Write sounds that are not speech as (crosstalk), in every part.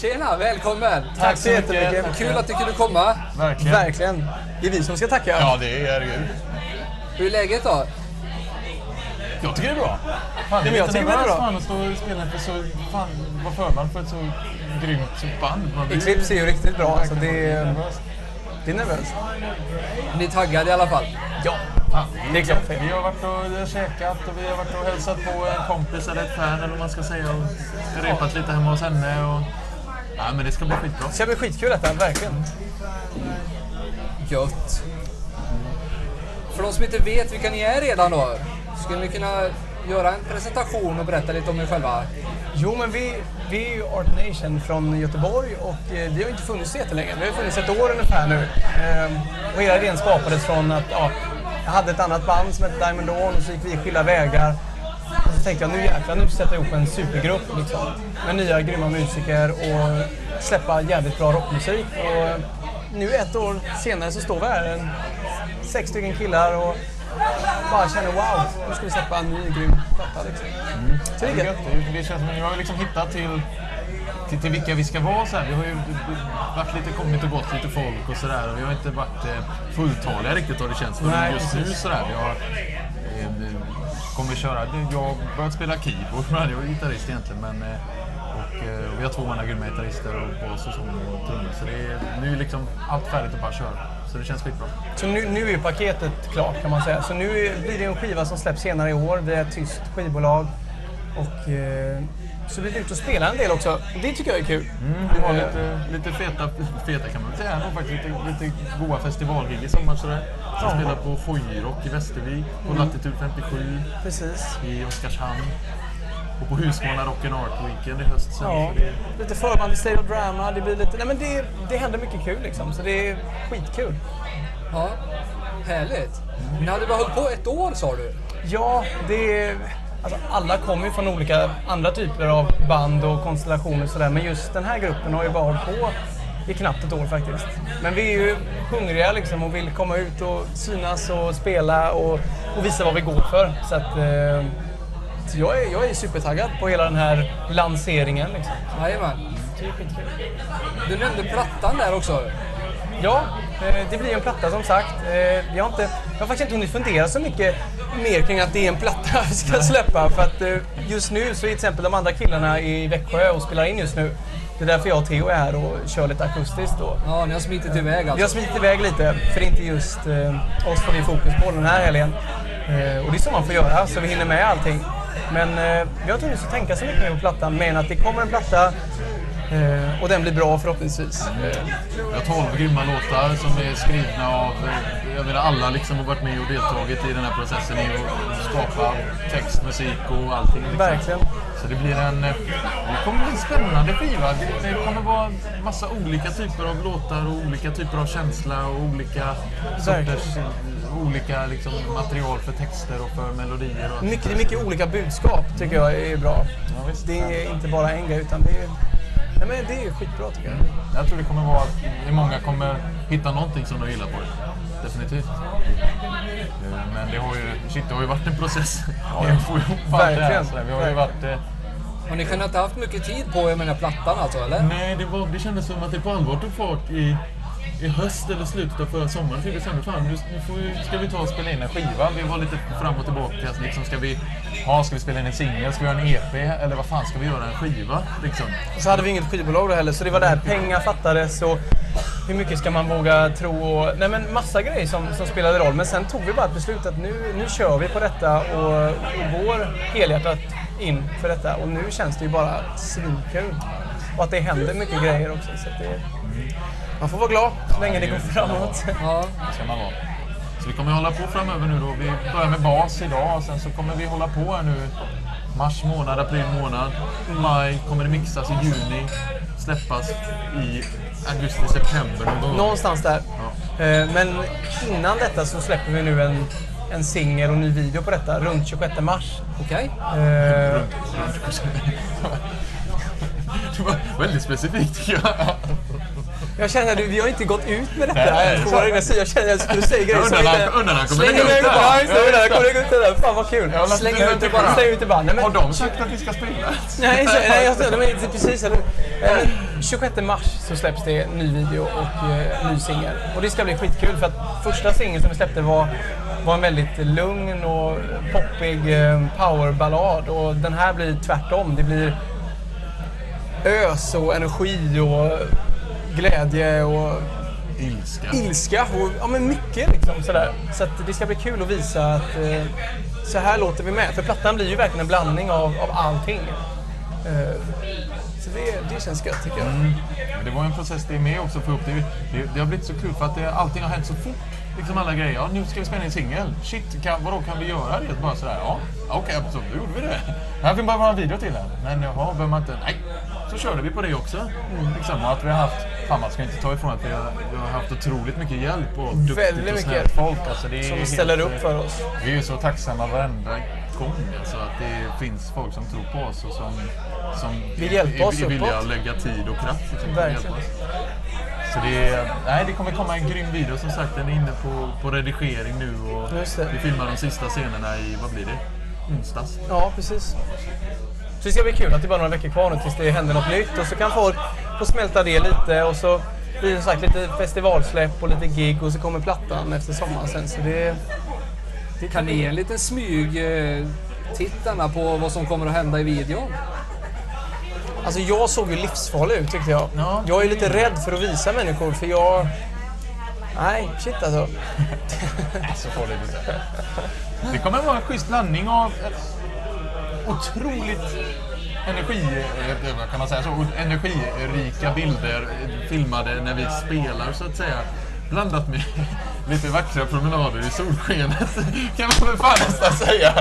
Tjena, välkommen! Tack så jättemycket. Kul att du kunde komma. Verkligen. Verkligen. Det är vi som ska tacka. Ja, det är herregud. Hur är läget då? Jag tycker det är bra. Fan, men jag tycker det är bra. Fan, att stå och spela för så... Fan, vara förman för ett så grymt band. Man blir- Eclipse är ju riktigt bra. Så det är, det är nervöst. Ni är taggade i alla fall? Ja. Fan, Det är klart. Vi har varit och käkat och vi har varit och hälsat på en kompis eller ett fan eller vad man ska säga. Och repat lite hemma hos henne. Och... Ja, men det ska bli skitbra. Det ska bli skitkul detta, verkligen. Gött. För de som inte vet vilka ni är redan då, skulle ni kunna göra en presentation och berätta lite om er själva? Jo, men vi, vi är ju Art Nation från Göteborg och eh, vi har inte funnits så jättelänge. Vi har funnits ett år ungefär nu. Ehm, och hela idén skapades från att ja, jag hade ett annat band som hette Diamond Dawn och så gick vi skilda vägar. Och så tänkte jag nu jäklar, nu sätter jag ihop en supergrupp liksom, med nya grymma musiker och släppa jävligt bra rockmusik. Och nu ett år senare så står vi här, en, sex stycken killar och bara känner wow, nu ska vi släppa en ny grym platta. Liksom. Så det är Det, gött. känns som att vi har liksom hittat till, till, till vilka vi ska vara. Så här. Vi har ju varit lite, kommit och gått lite folk och sådär. Vi har inte varit eh, fulltaliga riktigt har det känts just nu. Sådär. Vi har, kommer köra, jag har börjat spela keyboard, (laughs) jag är gitarrist egentligen. Men, eh, och, eh, och, vi har två andra grymma gitarrister och bas och sång och trummor. Så det är nu är liksom allt färdigt att bara köra. Så det känns skitbra. Så nu, nu är paketet klart kan man säga. Så nu blir det en skiva som släpps senare i år. Det är ett tyskt skivbolag. Och eh, så blir det ut och spela en del också. Det tycker jag är kul. Vi har lite, lite feta, feta kan man väl säga, faktiskt lite, lite goa festivalgig i sommar sådär. Så Ja. spelar på Foyrock i Västervik, på Latitud 57 Precis. i Oskarshamn. Och på Husqvarna Rock and Art Weekend i höst sen. Ja, Så det, lite förband i State of Drama. Det, blir lite, nej men det, det händer mycket kul liksom. Så det är skitkul. Ja, härligt. Ni hade bara hållit på ett år sa du? Ja, det är... Alltså alla kommer ju från olika andra typer av band och konstellationer och sådär. Men just den här gruppen har ju hållit på i knappt ett år faktiskt. Men vi är ju hungriga liksom och vill komma ut och synas och spela och, och visa vad vi går för. Så att... Eh, så jag, är, jag är supertaggad på hela den här lanseringen. Liksom. Jajamän. Skitkul. Du nämnde plattan där också. Ja, eh, det blir en platta som sagt. Eh, Jag har, inte, jag har faktiskt inte hunnit fundera så mycket mer kring att det är en platta (laughs) vi ska släppa. För att eh, just nu så är till exempel de andra killarna i Växjö och spelar in just nu. Det är därför jag och Theo är här och kör lite akustiskt då. Ja, ni har smitit iväg Vi har alltså. smitit iväg lite, för det är inte just eh, oss får vi fokus på den här helgen. Eh, och det är så man får göra, så vi hinner med allting. Men eh, vi har inte hunnit tänka så mycket mer på plattan, men att det kommer en platta eh, och den blir bra förhoppningsvis. Eh, vi har 12 grymma låtar som är skrivna av eh, jag menar, alla liksom har varit med och deltagit i den här processen i att skapa text, musik och allting. Liksom. Verkligen. Så det blir en... eh, Det kommer bli en spännande skiva. Det, kommer vara massa olika typer av låtar och olika typer av känsla och olika sorters... Olika liksom, material för texter och för melodier. Och Mycket, mycket olika budskap tycker jag är bra. Ja. Det är inte bara en grej utan det är, nej, men det är skitbra tycker jag. Jag tror det kommer vara att många kommer hitta någonting som de gillar på det. Definitivt. Eh, Men det har ju, shit, det har ju varit en process. Ja, att få ihop allt det här. Verkligen. Så där. Vi har ju varit... eh, Har ni kunnat haft mycket tid på er med den här plattan alltså, eller? Nej, det, var, det kändes som att det på allvar tog fart i, i höst eller slutet av förra sommaren. fick vi sen fan, nu, nu får vi, ska vi ta och spela in en skiva. Vi var lite fram och tillbaka. Liksom, ska, vi, ja, ska vi spela in en singel? Ska vi göra en EP? Eller vad fan ska vi göra? En skiva? Liksom. Och så hade vi inget skivbolag då heller så det var där pengar fattades och hur mycket ska man våga tro och nej men massa grejer som, som spelade roll. Men sen tog vi bara ett beslut att nu, nu kör vi på detta och, och går helhjärtat in för detta. Och nu känns det ju bara svinkul. Och att det händer mycket grejer också. Så att det, man får vara glad så länge det går framåt. Ja. (laughs) Det ska man vara. Så vi kommer hålla på framöver nu då. Vi börjar med bas idag och sen så kommer vi hålla på här nu mars månad, april månad. Maj kommer det mixas i juni. Släppas i augusti, september någon gång. Någonstans där. Eh, Men innan detta så släpper vi nu en, en singel och ny video på detta runt 26 mars. Okej. Eh, Runt, runt. Det var väldigt specifikt tycker jag. Jag känner att vi har inte gått ut med detta Nej, så- egna sidor. Jag känner att jag skulle säga grejer undrar när- undrar han kommer lägga ut det bara. Det där. Kommer lägga ut det där. Fan vad kul. Släng ut det bara. Släng ut det bara. Nej, men, Har de sagt att vi ska spela? Nej, så, nej jag, nej, men, det- precis. Eller, eh, 26 mars så släpps det ny video och eh, ny singel. Och det ska bli skitkul för att första singeln som vi släppte var, var en väldigt lugn och poppig eh, powerballad. Och den här blir tvärtom. Det blir ös och energi och glädje och Ilska. ilska och ja, men mycket liksom sådär. Så det ska bli kul att visa att eh, så här låter vi med. För plattan blir ju verkligen en blandning av, av allting. Eh, så det, det känns gött tycker jag. Men Det var en process det med också att få upp det. det. Det har blivit så kul för att det, allting har hänt så fort. Liksom alla grejer. Ja, nu ska vi spela in singel. Shit, kan, vadå kan vi göra det? Bara sådär. Ja, okej, absolut. Då gjorde vi det. Här finns bara en video till den. Men jaha, behöver man inte? Nej. Så körde vi på det också. Liksom, och att vi har haft, fan man ska inte ta ifrån att vi har, vi har haft otroligt mycket hjälp och duktigt Väldigt och snällt folk. Alltså, Som helt, ställer upp för oss. Vi är ju så tacksamma varenda gång alltså, att det finns folk som tror på oss och som, som Vill hjälpa oss är, är villiga att lägga tid och kraft liksom, Verkligen. Så det, är, nej, det kommer komma en grym video som sagt. Den är inne på, på redigering nu och vi filmar de sista scenerna i, vad blir det? Onsdags. Ja, precis. Så det ska bli kul att det är bara några veckor kvar nu tills det händer något nytt. Och så kan folk få smälta det lite och så blir det som sagt lite festivalsläpp och lite gig och så kommer plattan efter sommaren sen. Så det, det Kan ni ge en liten smyg eh, tittarna på vad som kommer att hända i videon? Alltså jag såg ju livsfarlig ut tyckte jag. Ja. Jag är lite rädd för att visa människor för jag... Nej, shit alltså. (laughs) Så får det bli. Det kommer vara en schysst blandning av otroligt energi, kan man säga så, energirika bilder filmade när vi spelar så att säga. Blandat med (laughs) lite vackra promenader i solskenet (laughs) kan man väl fan nästan säga.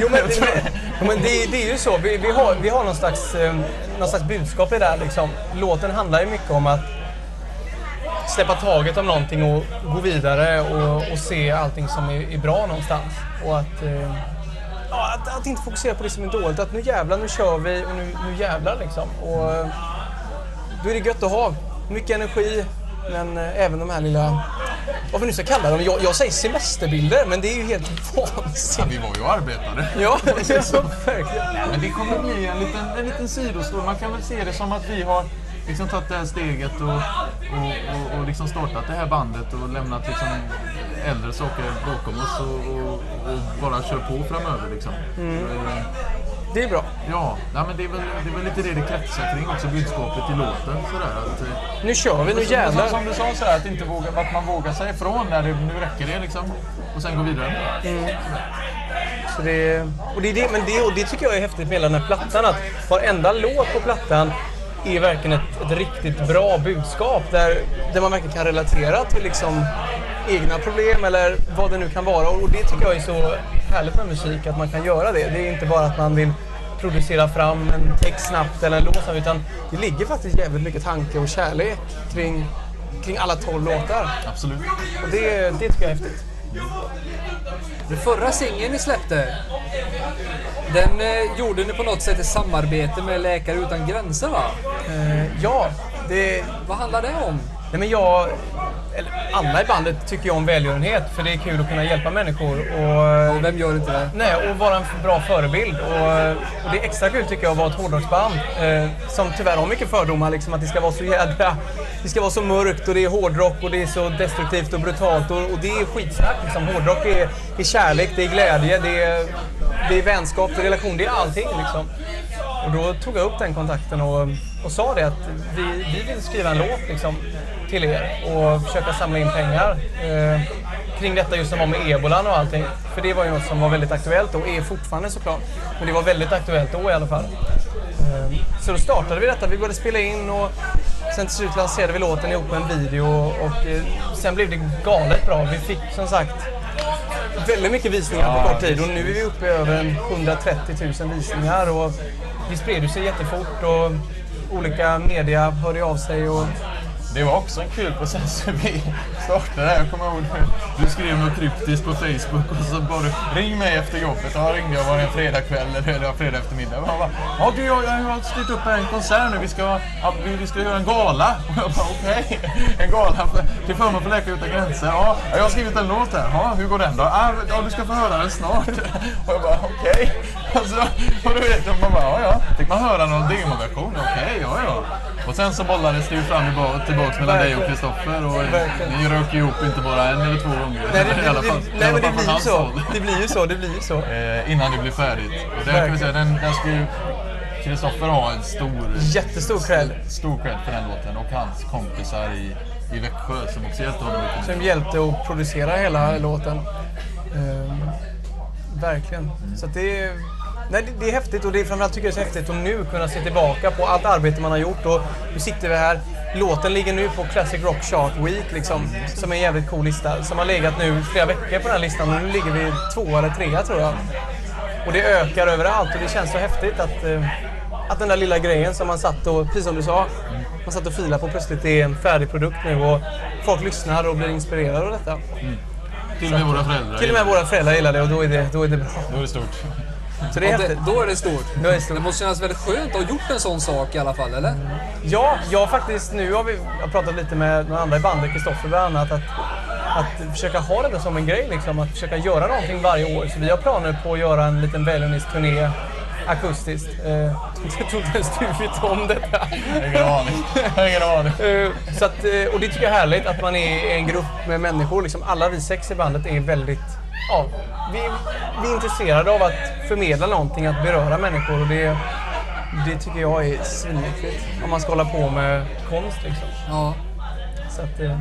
Jo men, (laughs) det, men det, det är ju så. Vi, vi, har, vi har någon slags, eh, någon slags budskap i det där. Liksom. Låten handlar ju mycket om att släppa taget om någonting och gå vidare och, och se allting som är, är bra någonstans. Och att, eh, att, att inte fokusera på det som är dåligt. Att nu jävlar, nu kör vi och nu, nu jävlar liksom. Och, eh, då är det gött att ha mycket energi, men eh, även de här lilla, vad vi nu ska kalla dem. Jag, jag säger semesterbilder, men det är ju helt (laughs) Ja, vansinnigt. vi var ju och arbetade. Ja, (laughs) ja, verkligen. Men det kommer bli en liten, en liten sidostory. Man kan väl se det som att vi har liksom tagit det här steget och, och, och, och liksom startat det här bandet och lämnat liksom äldre saker bakom oss och, och, och bara kör på framöver. Liksom. Eh, Det är bra. Ja, nej, men det är, väl, det är väl lite det det kretsar kring också, budskapet i låten. Sådär, att, eh, Nu kör vi, nu som, jävlar. som du sa, sådär, att, inte våga, att man vågar säga ifrån när det, nu räcker det liksom. Och sen gå vidare. Så det, och det, är det, men det, och det tycker jag är häftigt med hela den här plattan. Att varenda låt på plattan är verkligen ett, ett riktigt bra budskap. Där, där man verkligen kan relatera till liksom egna problem eller vad det nu kan vara. Och det tycker jag är så härligt med musik, att man kan göra det. Det är inte bara att man vill producera fram en text snabbt eller en låt utan det ligger faktiskt jävligt mycket tanke och kärlek kring, kring alla tolv låtar. Absolut. Och det, det tycker jag är häftigt. Den förra singeln ni släppte, den eh, gjorde ni på något sätt i samarbete med Läkare Utan Gränser va? Eh, ja, det, Vad handlar det om? Nej, men jag, alla i bandet tycker jag om välgörenhet för det är kul att kunna hjälpa människor och, Och vem gör inte det? nej, och vara en bra förebild. Och, och det är extra kul tycker jag att vara ett hårdrocksband eh, som tyvärr har mycket fördomar. Liksom, att det ska vara så jädra... Det ska vara så mörkt och det är hårdrock och det är så destruktivt och brutalt och, och det är skitsnack. Liksom. Hårdrock är, är kärlek, det är glädje, det är, det är vänskap, det är relation, det är allting. Liksom. Och då tog jag upp den kontakten och, och sa det att vi, vi vill skriva en låt liksom, till er och försöka samla in pengar eh, kring detta just som var med ebolan och allting. För det var ju något som var väldigt aktuellt och är fortfarande såklart. Men det var väldigt aktuellt då i alla fall. Eh, så då startade vi detta. Vi började spela in och sen till slut lanserade vi låten ihop med en video och eh, sen blev det galet bra. Vi fick som sagt väldigt mycket visningar på kort tid och nu är vi uppe i över en 130 000 visningar och det spred sig jättefort och olika media hörde av sig och det var också en kul process hur (laughs) vi startade det här. Jag kommer ihåg du, du skrev något kryptiskt på Facebook och så bara ring mig efter jobbet. Ja, ringde jag var det en fredagkväll eller det var fredag eftermiddag. Och han bara, ja du jag, jag har styrt upp en konsert nu. Vi ska, ja, vi, vi ska göra en gala. (laughs) Och jag bara okej, en gala för, till förmån för Läkare Utan Gränser. Ja, jag har skrivit en låt här. Ja, hur går den då? Ja, du ska få höra den snart. (laughs) Och jag bara okej. Alltså, och du vet, man bara, ja ja. Fick man höra någon demoversion? Okej, ja ja. Och sen så bollades det ju fram och tillbaka mellan dig och Kristoffer och ni rök ihop inte bara en eller två gånger. Nej, det, (laughs) I alla fall- det, nej alla men det blir ju så. håll. Det blir ju så, det blir ju så. Eh, innan det blev färdigt. Och där kan vi säga, den, den ska ju Kristoffer ha en stor, Jättestor cred. stor cred för den låten och hans kompisar i, i Växjö som också hjälpte honom. Som hjälpte att producera hela låten. Ehm, verkligen. Så att det, är, nej, det, det är häftigt och det är framförallt tycker jag det är så häftigt att nu kunna se tillbaka på allt arbete man har gjort. Och nu sitter vi här. Låten ligger nu på Classic Rock Chart Week, liksom, som är en jävligt cool lista. Som har legat nu flera veckor på den här listan och nu ligger vi två eller trea tror jag. Och det ökar överallt och det känns så häftigt att, eh, att den där lilla grejen som man satt och, precis som du sa, man satt och filade på plötsligt är en färdig produkt nu och folk lyssnar och blir inspirerade av detta. Till och med våra föräldrar. Till och med våra föräldrar gillar det och då är det, då är det bra. Då är det stort. Så det är det, då är det stort. Då är det stort. Det måste kännas väldigt skönt att ha gjort en sån sak i alla fall, eller? Ja, jag har faktiskt nu har vi jag har pratat lite med några andra i bandet, Kristoffer bland annat, att, att försöka ha detta som en grej, liksom, att försöka göra någonting varje år. Så vi har planer på att göra en liten välgörenhetsturné akustiskt. Eh, (laughs) jag tror inte ens du vet om detta. Ingen aning. Ingen aning. Eh, Så att, eh, och det tycker jag är härligt att man är en grupp med människor. Liksom alla vi sex i bandet är väldigt... Ja, vi, vi är intresserade av att förmedla någonting, att beröra människor. Och det, det tycker jag är svinviktigt om man ska hålla på med konst. Liksom. Ja. Så att, eh,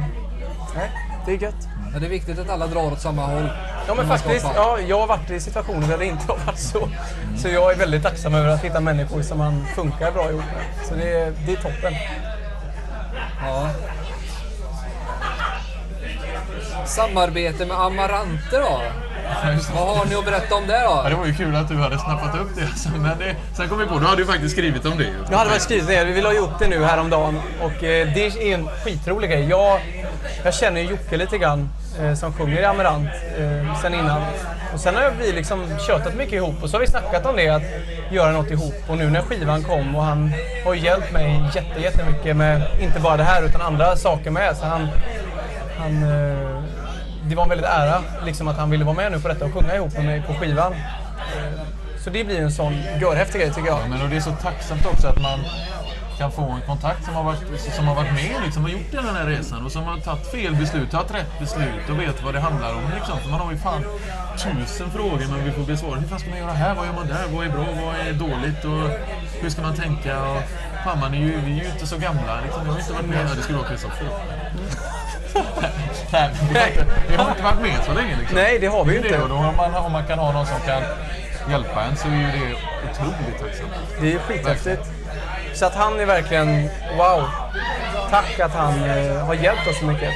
nej, det är gött. ja. Det är viktigt att alla drar åt samma håll. Ja men faktiskt, ja, jag har varit i situationer där det inte har varit så. Så jag är väldigt tacksam över att hitta människor som man funkar bra ihop med. Så det, det är toppen. Ja. Samarbete med Amarante då? Vad har ni att berätta om det Ja, då? det var ju kul att du hade snappat upp det. alltså. Men det, sen kom vi på, du hade ju faktiskt skrivit om det. ju. Jag hade väl skrivit ner, vi la ju upp det nu häromdagen och eh, det är en skitrolig grej. Jag, jag känner ju Jocke lite grann eh, som sjunger i Amarant eh, sen innan. Och sen har vi liksom tjötat mycket ihop och så har vi snackat om det, att göra något ihop. Och nu när skivan kom och han har ju hjälpt mig jätte, jättemycket med inte bara det här utan andra saker med. Så han, han, eh, det var en väldigt ära liksom, att han ville vara med nu på detta och sjunga ihop med mig på skivan. Så det blir en sån görhäftig grej tycker jag. Ja, men och det är så tacksamt också att man kan få en kontakt som har varit, som har varit med liksom, och gjort den här resan och som har tagit fel beslut, tagit rätt beslut och vet vad det handlar om. Liksom. För man har ju fan tusen frågor man vill få besvarade. Hur fan ska man göra här? Vad gör man där? Vad är bra? Vad är dåligt? Och hur ska man tänka? Och, fan, man är ju, vi är ju inte så gamla. Liksom. Jag har inte varit med. Ja, det skulle vara Kristoffer. Nej, vi har, inte, vi har inte varit med så länge. Liksom. Nej, det har vi ju Det inte. det, och då om, man, om man kan ha någon som kan hjälpa en så är ju det otroligt tacksamt. Det är skithäftigt. Så att han är verkligen, wow. Tack att han eh, har hjälpt oss så mycket.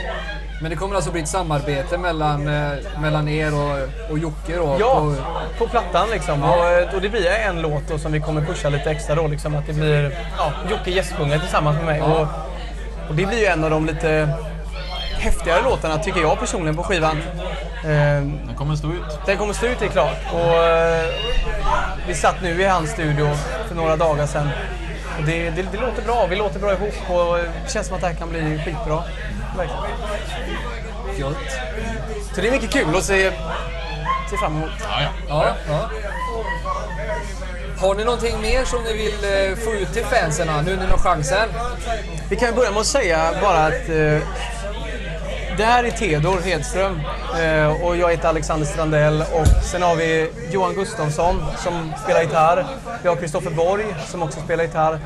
Men det kommer alltså bli ett samarbete mellan, eh, mellan er och, och Jocke då? Ja, På, på plattan liksom. Och, eh, och det blir en låt då som vi kommer pusha lite extra då. Liksom, att det blir ja, Jocke gästsjunger tillsammans med mig. Och, och det blir ju en av de lite häftigare låtarna tycker jag personligen på skivan. Eh, Den kommer stå ut. Den kommer stå ut, det är klart. Och, eh, vi satt nu i hans studio för några dagar sedan. Och det, det, det låter bra, vi låter bra ihop och det känns som att det här kan bli skitbra. Verkligen. Gött. Så det är mycket kul att se, se fram emot. Ja, ja. Ja, ja. Har ni någonting mer som ni vill eh, få ut till fansen nu när ni har chansen? Vi kan ju börja med att säga bara att eh, det här är Theodor Hedström eh, och jag heter Alexander Strandell och sen har vi Johan Gustafsson som spelar gitarr. Vi har Kristoffer Borg som också spelar gitarr.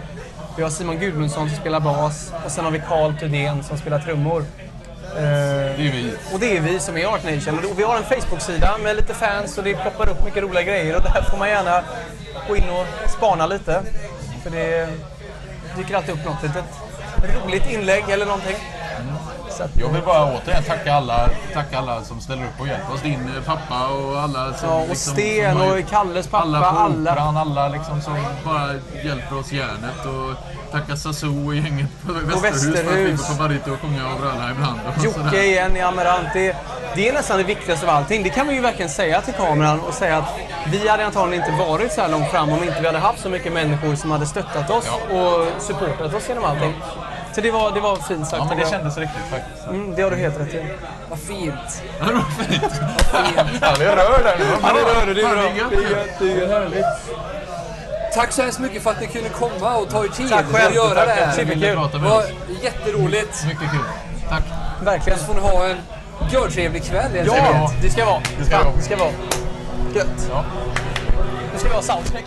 Vi har Simon Gudmundsson som spelar bas och sen har vi Carl Thydén som spelar trummor. Eh, Det är vi. och det är vi som är Art Nation. Och vi har en Facebook-sida med lite fans och det ploppar upp mycket roliga grejer och där får man gärna gå in och spana lite. För det dyker alltid upp något litet roligt inlägg eller någonting. Så att, Jag vill bara återigen tacka alla, tacka alla som ställer upp och hjälper oss. Din eh, pappa och alla som... ja, och liksom, Sten som har- och Kalles pappa, alla på alla. Operan, alla liksom som bara hjälper oss järnet. Och tacka Sassou och gänget på Västerhus, för att vi Västerhus. får komma dit och sjunga och bröla ibland. Jocke igen i Amarant. Det, det är nästan det viktigaste av allting. Det kan vi ju verkligen säga till kameran och säga att vi hade antagligen inte varit så här långt fram om inte vi hade haft så mycket människor som hade stöttat oss och supportat oss genom allting. Så det var, det var fint sagt. Ja, men det kändes riktigt faktiskt. Mm, det har du helt rätt i. Vad fint. (laughs) Ja, det var fint. fint. Ja, det rör där nu. Ja, det rör det. Det är bra. gött. Det är gött, det är härligt. Tack så hemskt mycket för att ni kunde komma och ta er tid Tack själv. att göra Tack det här. Superkul. Det var jätteroligt. Mycket kul. Tack. Verkligen. Så får ni ha en görtrevlig kväll helt Ja, det ska vara. Det ska vara. Det ska vara. Gött. Ja. Nu ska vi ha soundcheck.